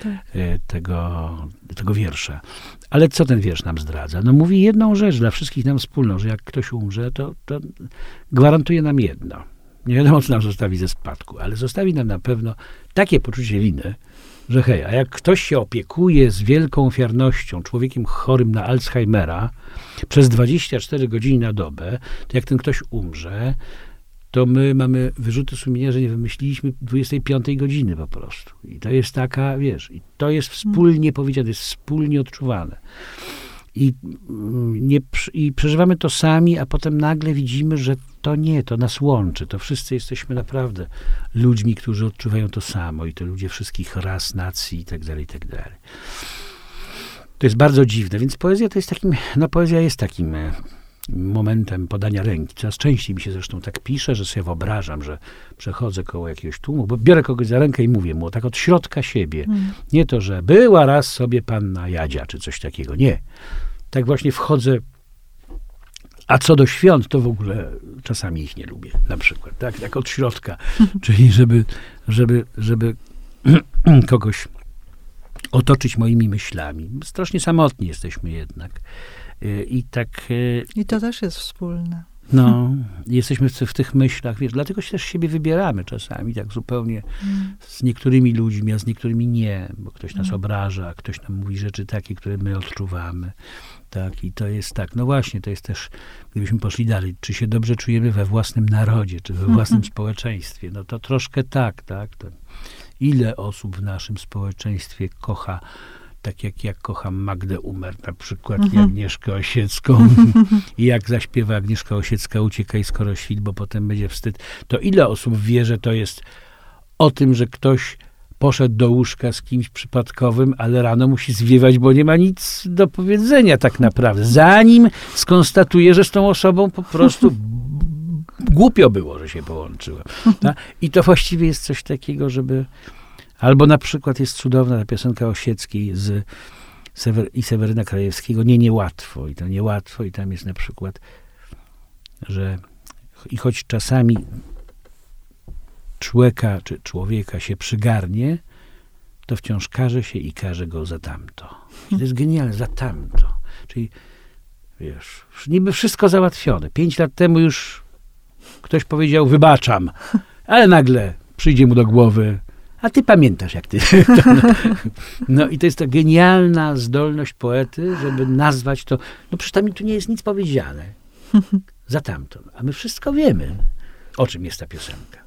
tak. E, tego, tego wiersza. Ale co ten wiersz nam zdradza? No mówi jedną rzecz dla wszystkich nam wspólną, że jak ktoś umrze, to, to gwarantuje nam jedno. Nie wiadomo, co nam zostawi ze spadku, ale zostawi nam na pewno takie poczucie winy, że hej, a jak ktoś się opiekuje z wielką ofiarnością człowiekiem chorym na Alzheimera przez 24 godziny na dobę, to jak ten ktoś umrze, to my mamy wyrzuty sumienia, że nie wymyśliliśmy 25 godziny po prostu. I to jest taka, wiesz, i to jest wspólnie powiedziane, jest wspólnie odczuwane. I, mm, nie, I przeżywamy to sami, a potem nagle widzimy, że to nie, to nas łączy. To wszyscy jesteśmy naprawdę ludźmi, którzy odczuwają to samo. I to ludzie wszystkich ras, nacji i tak dalej, i tak dalej. To jest bardzo dziwne, więc poezja to jest takim, no poezja jest takim e, momentem podania ręki. Coraz częściej mi się zresztą tak pisze, że sobie wyobrażam, że przechodzę koło jakiegoś tłumu, bo biorę kogoś za rękę i mówię mu tak od środka siebie. Mm. Nie to, że była raz sobie panna Jadzia, czy coś takiego. Nie. Tak właśnie wchodzę a co do świąt, to w ogóle czasami ich nie lubię, na przykład, tak, tak od środka, *laughs* czyli żeby, żeby, żeby *clears throat* kogoś otoczyć moimi myślami. Strasznie samotni jesteśmy jednak. Y, I tak. Y, I to też jest wspólne. No, jesteśmy w, w, tych myślach, wiesz, dlatego się też siebie wybieramy czasami, tak zupełnie mm. z niektórymi ludźmi, a z niektórymi nie, bo ktoś nas mm. obraża, ktoś nam mówi rzeczy takie, które my odczuwamy, tak, i to jest tak, no właśnie, to jest też, gdybyśmy poszli dalej, czy się dobrze czujemy we własnym narodzie, czy we *laughs* własnym mm -hmm. społeczeństwie, no to troszkę tak, tak, to ile osób w naszym społeczeństwie kocha tak jak ja kocham Magdę Umer na przykład mhm. i Agnieszkę Osiecką *laughs* i jak zaśpiewa Agnieszka Osiecka uciekaj skoro świt, bo potem będzie wstyd, to ile osób wie, że to jest o tym, że ktoś poszedł do łóżka z kimś przypadkowym, ale rano musi zwiewać, bo nie ma nic do powiedzenia tak naprawdę. Zanim skonstatuje, że z tą osobą po prostu *laughs* głupio było, że się połączyłem. I to właściwie jest coś takiego, żeby... Albo na przykład jest cudowna ta piosenka Osieckiej z Sewer i Seweryna Krajewskiego, nie niełatwo. I to niełatwo i tam jest na przykład, że i choć czasami człowieka czy człowieka się przygarnie, to wciąż każe się i każe go za tamto. I to jest genialne, za tamto. Czyli wiesz, niby wszystko załatwione. Pięć lat temu już ktoś powiedział, wybaczam, ale nagle przyjdzie mu do głowy, a ty pamiętasz, jak ty. *laughs* No i to jest ta genialna zdolność poety, żeby nazwać to. No przecież tam tu nie jest nic powiedziane. *laughs* Za tamto. A my wszystko wiemy, o czym jest ta piosenka.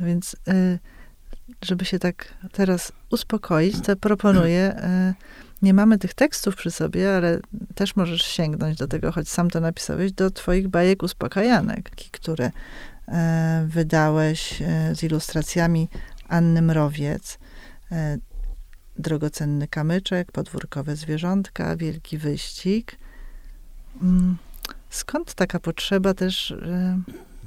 No więc, y, żeby się tak teraz uspokoić, to proponuję. Y, nie mamy tych tekstów przy sobie, ale też możesz sięgnąć do tego, choć sam to napisałeś, do Twoich bajek uspokajanek, które y, wydałeś z ilustracjami Anny Mrowiec. Drogocenny kamyczek, podwórkowe zwierzątka, wielki wyścig. Mm, skąd taka potrzeba też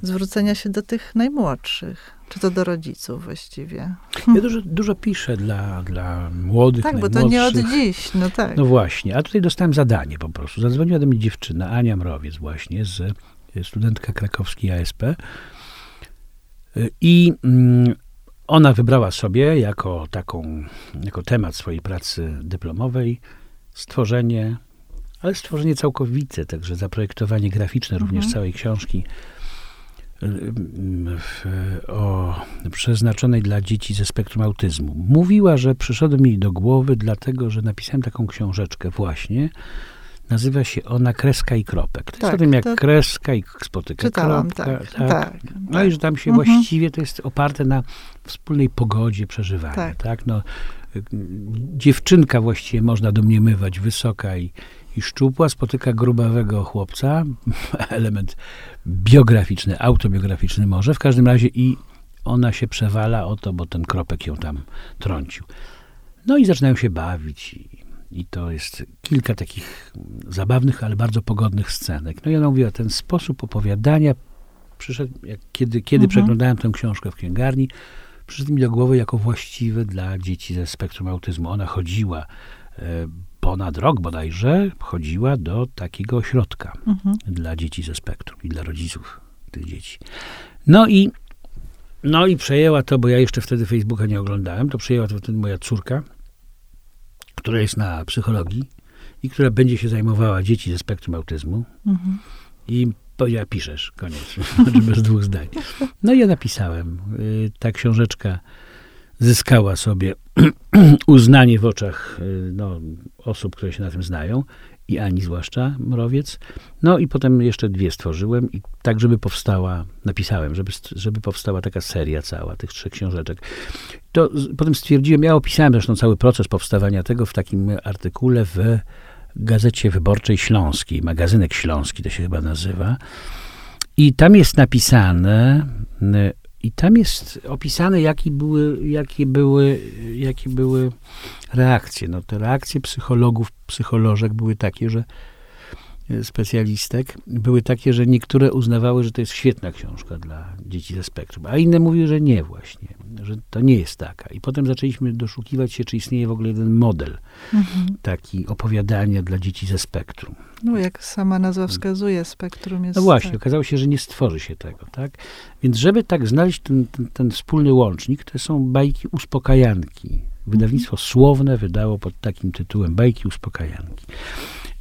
zwrócenia się do tych najmłodszych, czy to do rodziców właściwie. Ja dużo, dużo piszę dla, dla młodych, Tak, bo to nie od dziś, no tak. No właśnie, a tutaj dostałem zadanie po prostu. Zadzwoniła do mnie dziewczyna, Ania Mrowiec właśnie, z studentka krakowskiej ASP i mm, ona wybrała sobie jako taką, jako temat swojej pracy dyplomowej stworzenie, ale stworzenie całkowite, także zaprojektowanie graficzne mhm. również całej książki o, przeznaczonej dla dzieci ze spektrum autyzmu. Mówiła, że przyszedł mi do głowy, dlatego że napisałem taką książeczkę właśnie. Nazywa się ona Kreska i Kropek. To tak, jest o tym, jak to... kreska i spotyka Czytałam, kropka. Tak, tak, tak, no i że tam się mhm. właściwie to jest oparte na wspólnej pogodzie przeżywania. Tak. tak? No, dziewczynka właściwie można domniemywać wysoka i i szczupła spotyka grubawego chłopca, *laughs* element biograficzny, autobiograficzny może, w każdym razie i ona się przewala o to, bo ten kropek ją tam trącił. No i zaczynają się bawić i, to jest kilka takich zabawnych, ale bardzo pogodnych scenek. No i ona mówiła, ten sposób opowiadania przyszedł, jak, kiedy, kiedy mhm. przeglądałem tę książkę w księgarni, przyszedł mi do głowy jako właściwy dla dzieci ze spektrum autyzmu. Ona chodziła e, ponad rok bodajże chodziła do takiego ośrodka mhm. dla dzieci ze spektrum i dla rodziców tych dzieci. No i, no i przejęła to, bo ja jeszcze wtedy Facebooka nie oglądałem, to przejęła to wtedy moja córka, która jest na psychologii i która będzie się zajmowała dzieci ze spektrum autyzmu. Mhm. I powiedziała, piszesz, koniec, *laughs* bez dwóch zdań. No i ja napisałem. Y, ta książeczka zyskała sobie *clears throat* uznanie w oczach y, no, osób, które się na tym znają i Ani zwłaszcza Mrowiec. No i potem jeszcze dwie stworzyłem i tak, żeby powstała, napisałem, żeby, żeby powstała taka seria cała tych trzech książeczek. To potem stwierdziłem, ja opisałem zresztą cały proces powstawania tego w takim artykule w Gazecie Wyborczej Śląskiej, magazynek śląski to się chyba nazywa. I tam jest napisane, i tam jest opisane, jakie były, jakie były, jakie były reakcje. No, te reakcje psychologów, psycholożek były takie, że specjalistek były takie, że niektóre uznawały, że to jest świetna książka dla dzieci ze spektrum, a inne mówiły, że nie właśnie, że to nie jest taka. I potem zaczęliśmy doszukiwać się, czy istnieje w ogóle jeden model mhm. taki opowiadania dla dzieci ze spektrum. No, jak sama nazwa wskazuje, spektrum jest. No właśnie, tak. okazało się, że nie stworzy się tego, tak? Więc, żeby tak znaleźć ten, ten, ten wspólny łącznik, to są bajki uspokajanki. Wydawnictwo mhm. Słowne wydało pod takim tytułem Bajki uspokajanki.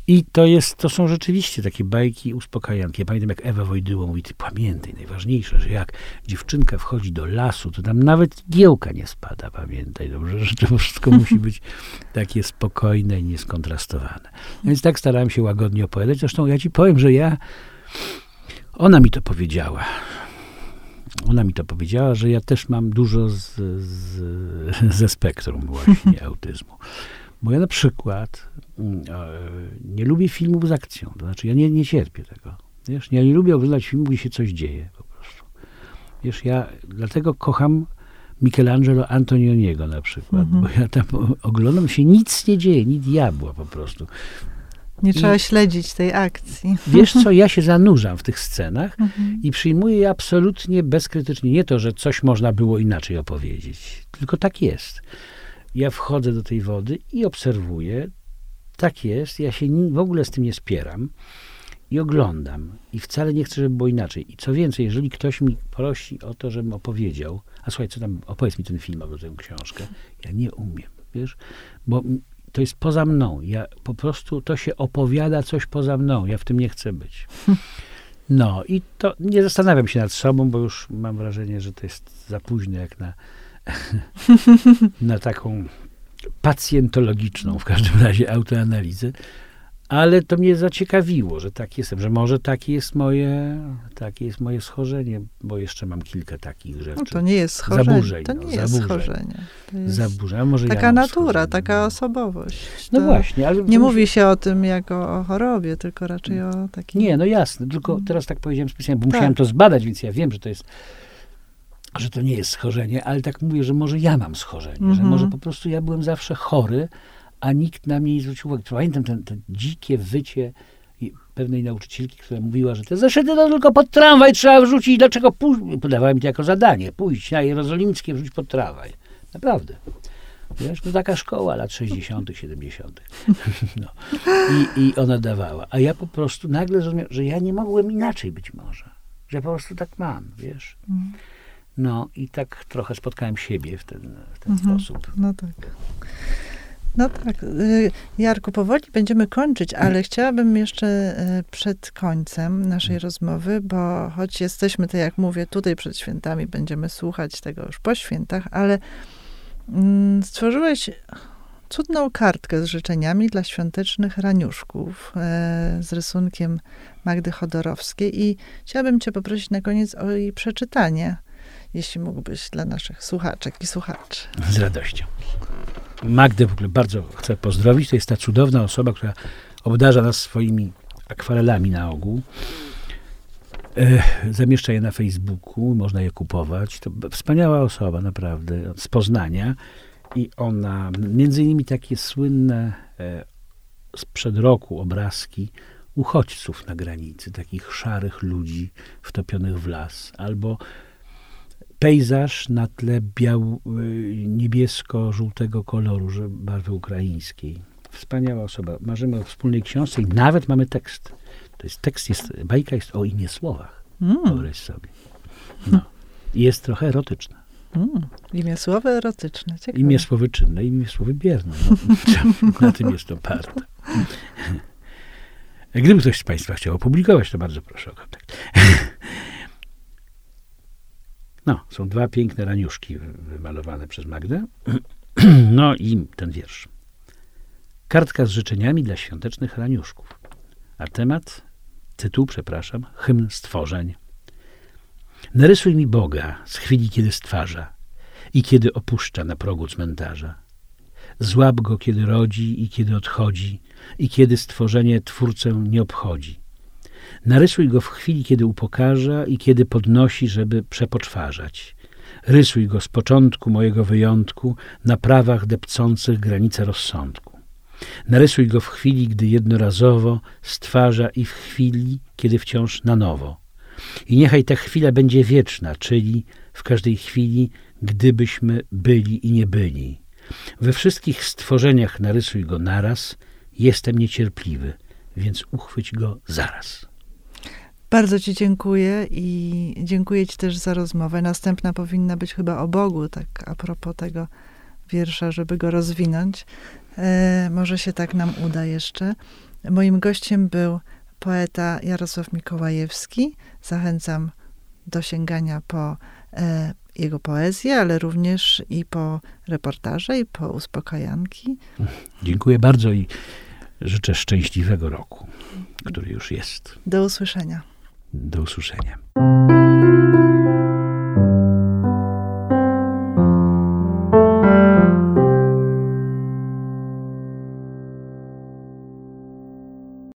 I to, jest, to są rzeczywiście takie bajki uspokajanki. Ja pamiętam, jak Ewa Wojdyło mówi, ty pamiętaj, najważniejsze, że jak dziewczynka wchodzi do lasu, to tam nawet giełka nie spada, pamiętaj, dobrze, że to wszystko musi *laughs* być takie spokojne i nieskontrastowane. Więc tak starałem się łagodnie opowiadać. Zresztą ja ci powiem, że ja, ona mi to powiedziała. Ona mi to powiedziała, że ja też mam dużo z, z, ze spektrum właśnie *laughs* autyzmu. Bo ja na przykład mm, nie lubię filmów z akcją. To znaczy, ja nie, nie cierpię tego. Wiesz, ja nie lubię oglądać filmów, gdzie się coś dzieje po prostu. Wiesz, ja dlatego kocham Michelangelo Antonioniego na przykład, mhm. bo ja tam oglądam się, nic nie dzieje, nic diabła po prostu. Nie I- trzeba śledzić tej akcji. Wiesz co, ja się *laughs* zanurzam w tych scenach Mhm. i przyjmuję je absolutnie bezkrytycznie. Nie to, że coś można było inaczej opowiedzieć, tylko tak jest. Ja wchodzę do tej wody i obserwuję, tak jest, ja się w ogóle z tym nie spieram i oglądam. I wcale nie chcę, żeby było inaczej. I co więcej, jeżeli ktoś mi prosi o to, żebym opowiedział, a słuchaj, co tam, opowiedz mi ten film albo tę książkę, ja nie umiem, wiesz, bo to jest poza mną. Ja po prostu, to się opowiada coś poza mną. Ja w tym nie chcę być. No i to nie zastanawiam się nad sobą, bo już mam wrażenie, że to jest za późno jak na, na taką pacjentologiczną w każdym razie autoanalizę. Ale to mnie zaciekawiło, że tak jestem, że może takie jest moje, takie jest moje schorzenie, bo jeszcze mam kilka takich rzeczy. No, to nie jest schorzenie. Zaburzeń, to no, nie jest zaburzeń. schorzenie. Jest Zaburza, może ja taka mam natura, schorzenie, taka no. osobowość. No właśnie, ale Nie mówi się o tym jako o chorobie, tylko raczej o takim... Nie, no jasne, tylko teraz tak powiedziałem specjalnie, bo Tak. musiałem to zbadać, więc ja wiem, że to jest, że to nie jest schorzenie, ale tak mówię, że może ja mam schorzenie, że Mhm. może po prostu ja byłem zawsze chory, a nikt na mnie nie zwrócił uwagi. Pamiętam ten, ten dzikie wycie pewnej nauczycielki, która mówiła, że te zeszyty to tylko pod tramwaj trzeba wrzucić, dlaczego pójść? Podawała mi to jako zadanie, pójść na Jerozolimskie, wrzucić pod tramwaj. Naprawdę. Wiesz, to taka szkoła lat 60., 70. *laughs* No. I, I ona dawała. A ja po prostu nagle zrozumiałem, że ja nie mogłem inaczej być może. Że po prostu tak mam, wiesz. No i tak trochę spotkałem siebie w ten, w ten Mhm. sposób. No tak. No tak. Y, Jarku, powoli będziemy kończyć, ale chciałabym jeszcze y, przed końcem naszej rozmowy, bo choć jesteśmy, tak jak mówię, tutaj przed świętami, będziemy słuchać tego już po świętach, ale mm, stworzyłeś cudną kartkę z życzeniami dla świątecznych raniuszków e, z rysunkiem Magdy Chodorowskiej i chciałabym cię poprosić na koniec o jej przeczytanie, jeśli mógłbyś dla naszych słuchaczek i słuchaczy. Z radością. Magdę w ogóle bardzo chcę pozdrowić. To jest ta cudowna osoba, która obdarza nas swoimi akwarelami na ogół. E, zamieszcza je na Facebooku, można je kupować. To wspaniała osoba, naprawdę, z Poznania. I ona, między innymi takie słynne e, sprzed roku obrazki uchodźców na granicy, takich szarych ludzi wtopionych w las, albo pejzaż na tle biał, y, niebiesko-żółtego koloru, że barwy ukraińskiej. Wspaniała osoba. Marzymy o wspólnej książce i nawet mamy tekst. To jest tekst, jest, bajka jest o imię słowach. Mm, Wyobraź sobie. No. I Jest trochę erotyczna. mm. Imię słowo erotyczne. Ciekawe. Imię słowy czynne, imię słowy bierne. No, *laughs* na tym jest oparte. *laughs* Gdyby ktoś z Państwa chciał opublikować, to bardzo proszę o kontakt. *laughs* No, są dwa piękne raniuszki wy- wymalowane przez Magdę. *clears throat* No i ten wiersz. Kartka z życzeniami dla świątecznych raniuszków. A temat, tytuł, przepraszam, hymn stworzeń. Narysuj mi Boga z chwili, kiedy stwarza i kiedy opuszcza na progu cmentarza. Złap go, kiedy rodzi i kiedy odchodzi, i kiedy stworzenie twórcę nie obchodzi. Narysuj go w chwili, kiedy upokarza i kiedy podnosi, żeby przepoczwarzać. Rysuj go z początku mojego wyjątku na prawach depcących granice rozsądku. Narysuj go w chwili, gdy jednorazowo stwarza i w chwili, kiedy wciąż na nowo. I niechaj ta chwila będzie wieczna, czyli w każdej chwili, gdybyśmy byli i nie byli. We wszystkich stworzeniach narysuj go naraz. Jestem niecierpliwy, więc uchwyć go zaraz. Bardzo Ci dziękuję i dziękuję Ci też za rozmowę. Następna powinna być chyba o Bogu, tak a propos tego wiersza, żeby go rozwinąć. E, może się tak nam uda jeszcze. Moim gościem był poeta Jarosław Mikołajewski. Zachęcam do sięgania po e, jego poezję, ale również i po reportaże, i po uspokajanki. Dziękuję bardzo i życzę szczęśliwego roku, który już jest. Do usłyszenia. Do usłyszenia.